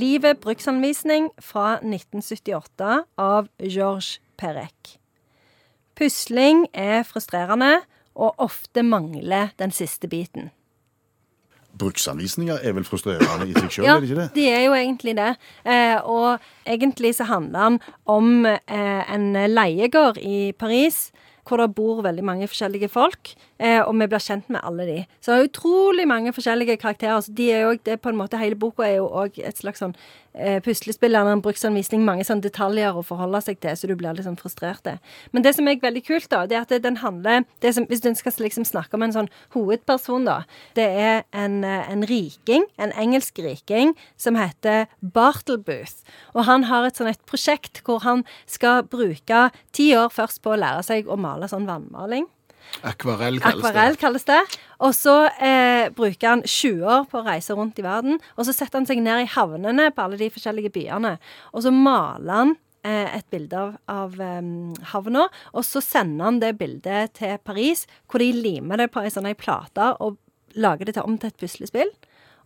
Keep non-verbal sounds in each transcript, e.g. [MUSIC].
Livet bruksanvisning fra 1978 av Georges Perec. Pusling er frustrerende, og ofte mangler den siste biten. Bruksanvisninger er vel frustrerende i seg sjøl, [LAUGHS] Ja, er det ikke det? de er jo egentlig det. Eh, og egentlig så handler den om eh, en leiegård i Paris. Hvor det bor veldig mange forskjellige folk, eh, og vi blir kjent med alle de. Så det er utrolig mange forskjellige karakterer. Så de er jo, det er på en måte, Hele boka er jo òg et slags sånn eh, puslespill eller en bruksanvisning. Mange sånne detaljer å forholde seg til, så du blir litt sånn frustrert. Men det som er veldig kult, da, det er at den handler det som, Hvis du skal liksom snakke om en sånn hovedperson, da. Det er en, eh, en riking, en engelsk riking, som heter Bartlebooth. Og han har et sånn et prosjekt hvor han skal bruke ti år først på å lære seg å male sånn vannmaling. Akvarell kalles Akvarell det. kalles det. Og så eh, bruker han 20 år på å reise rundt i verden. Og så setter han seg ned i havnene på alle de forskjellige byene. Og så maler han eh, et bilde av, av em, havna, og så sender han det bildet til Paris, hvor de limer det på ei sånn plate og lager det til, om til et puslespill.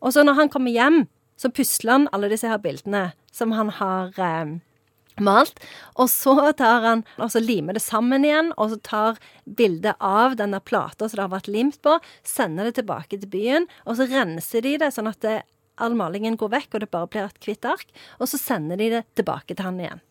Og så når han kommer hjem, så pusler han alle disse her bildene som han har em, malt. Og så tar han og så limer det sammen igjen, og så tar bildet av denne plata som det har vært limt på, sender det tilbake til byen, og så renser de det sånn at det, all malingen går vekk, og det bare blir et hvitt ark, og så sender de det tilbake til han igjen.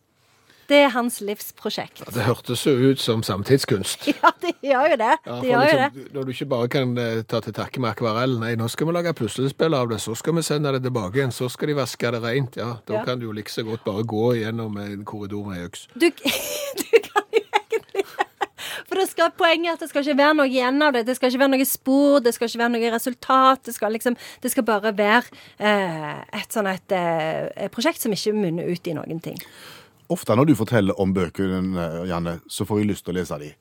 Det er hans livsprosjekt. Det hørtes jo ut som samtidskunst. [LAUGHS] Ja, det gjør jo det. Ja, det gjør jo det. liksom, Når du ikke bare kan eh, ta til takke med akvarell, nei, nå skal vi lage puslespill av det, så skal vi sende det tilbake igjen, så skal de vaske det rent, ja, da Ja. kan du jo like så godt bare gå gjennom en korridor med øks. Du, [LAUGHS] du kan jo egentlig [LAUGHS] For det skal, poenget er at det skal ikke være noe igjen av det. Det skal ikke være noe spor, det skal ikke være noe resultat. Det skal, liksom, det skal bare være eh, et sånn et et prosjekt som ikke munner ut i noen ting. Ofte når du forteller om bøkene, Janne, så får jeg lyst til å lese de.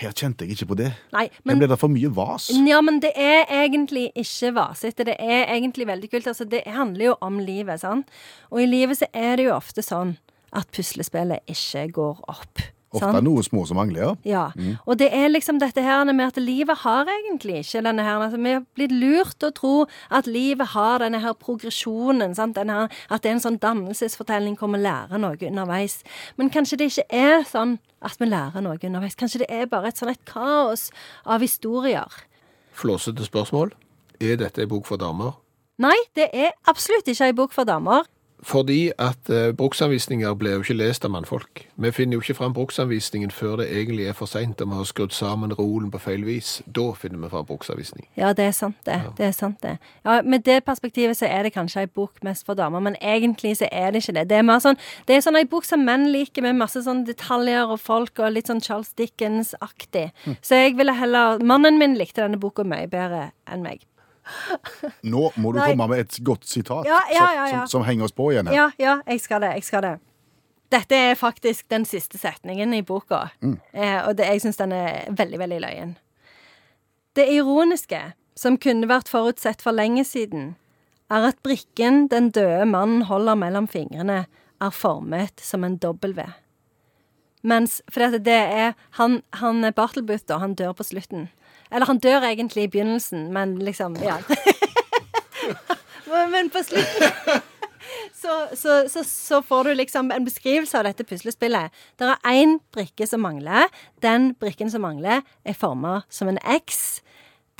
Her kjente jeg ikke på det. Nei, Men Her ble det for mye vas? Ja, men det er egentlig ikke vasete. Det er egentlig veldig kult. Altså, det handler jo om livet, sant? Og i livet så er det jo ofte sånn at puslespillet ikke går opp. Ofte sant? noe små som mangler, ja. Ja. Og det er liksom dette her med at livet har egentlig ikke denne her altså, Vi har blitt lurt til å tro at livet har denne her progresjonen. Sant? Denne her, at det er en sånn dannelsesfortelling hvor vi lærer noe underveis. Men kanskje det ikke er sånn at vi lærer noe underveis. Kanskje det er bare et sånn et kaos av historier. Flåsete spørsmål. Er dette en bok for damer? Nei, det er absolutt ikke ei bok for damer. Fordi at eh, bruksanvisninger blir jo ikke lest av mannfolk. Vi finner jo ikke fram bruksanvisningen før det egentlig er for seint, og vi har skrudd sammen rolen på feil vis. Da finner vi fram bruksanvisning. Ja, det er sant, det. Det er sant, det. Ja, Med det perspektivet så er det kanskje ei bok mest for damer, men egentlig så er det ikke det. Det er mer sånn Det er sånn ei bok som menn liker, med masse sånn detaljer og folk, og litt sånn Charles Dickens-aktig. Så jeg ville heller Mannen min likte denne boka mye bedre enn meg. [LAUGHS] Nå må du Nei. komme med et godt sitat Ja, ja, ja, som-. Som, henger oss på igjen her. Ja, ja, jeg skal det. Jeg skal det. Dette er faktisk den siste setningen i boka, eh, og det, jeg syns den er veldig, veldig løyen. Det ironiske, som kunne vært forutsett for lenge siden, er at brikken den døde mannen holder mellom fingrene, er formet som en W. Mens For det det er Han, han Bartlebooth, da, han dør på slutten. Eller han dør egentlig i begynnelsen, men liksom Ja. [LAUGHS] men, på slutten så, så, så, så får du liksom en beskrivelse av dette puslespillet. Det er én brikke som mangler. Den brikken som mangler, er forma som en X.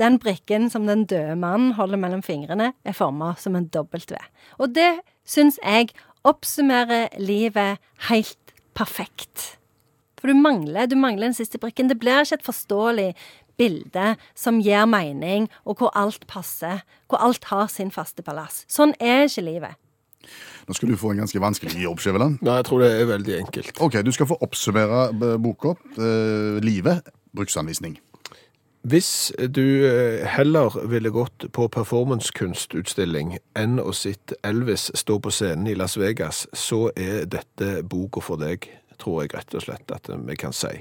Den brikken som den døde mannen holder mellom fingrene, er forma som en W. Og det syns jeg oppsummerer livet helt perfekt. For du mangler, du mangler den siste brikken. Det blir ikke et forståelig bilde som gir mening, og hvor alt passer. Hvor alt har sin faste palass. Sånn er ikke livet. Nå skal du få en ganske vanskelig jobb, Skjæveland. Nei, jeg tror det er veldig enkelt. Ok, du skal få oppsummere eh, boka. Eh, livet. Bruksanvisning. Hvis du eh, heller ville gått på performancekunstutstilling enn å sitte Elvis stå på scenen i Las Vegas, så er dette boka for deg, tror jeg rett og slett at vi kan si.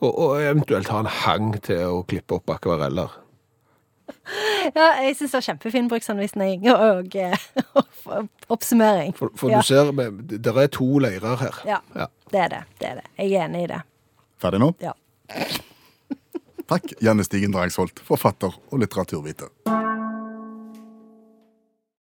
Og, og eventuelt ha en hang til å klippe opp akvareller. Ja, jeg syns det var kjempefin bruksanvisning og, og [LAUGHS] oppsummering. For, for ja. du ser, det er to leirer her. Ja, Ja. det er det. Det er det. Jeg er enig i det. Ferdig nå? Ja. Takk, Janne Stigen Drangsholt, forfatter og litteraturviter.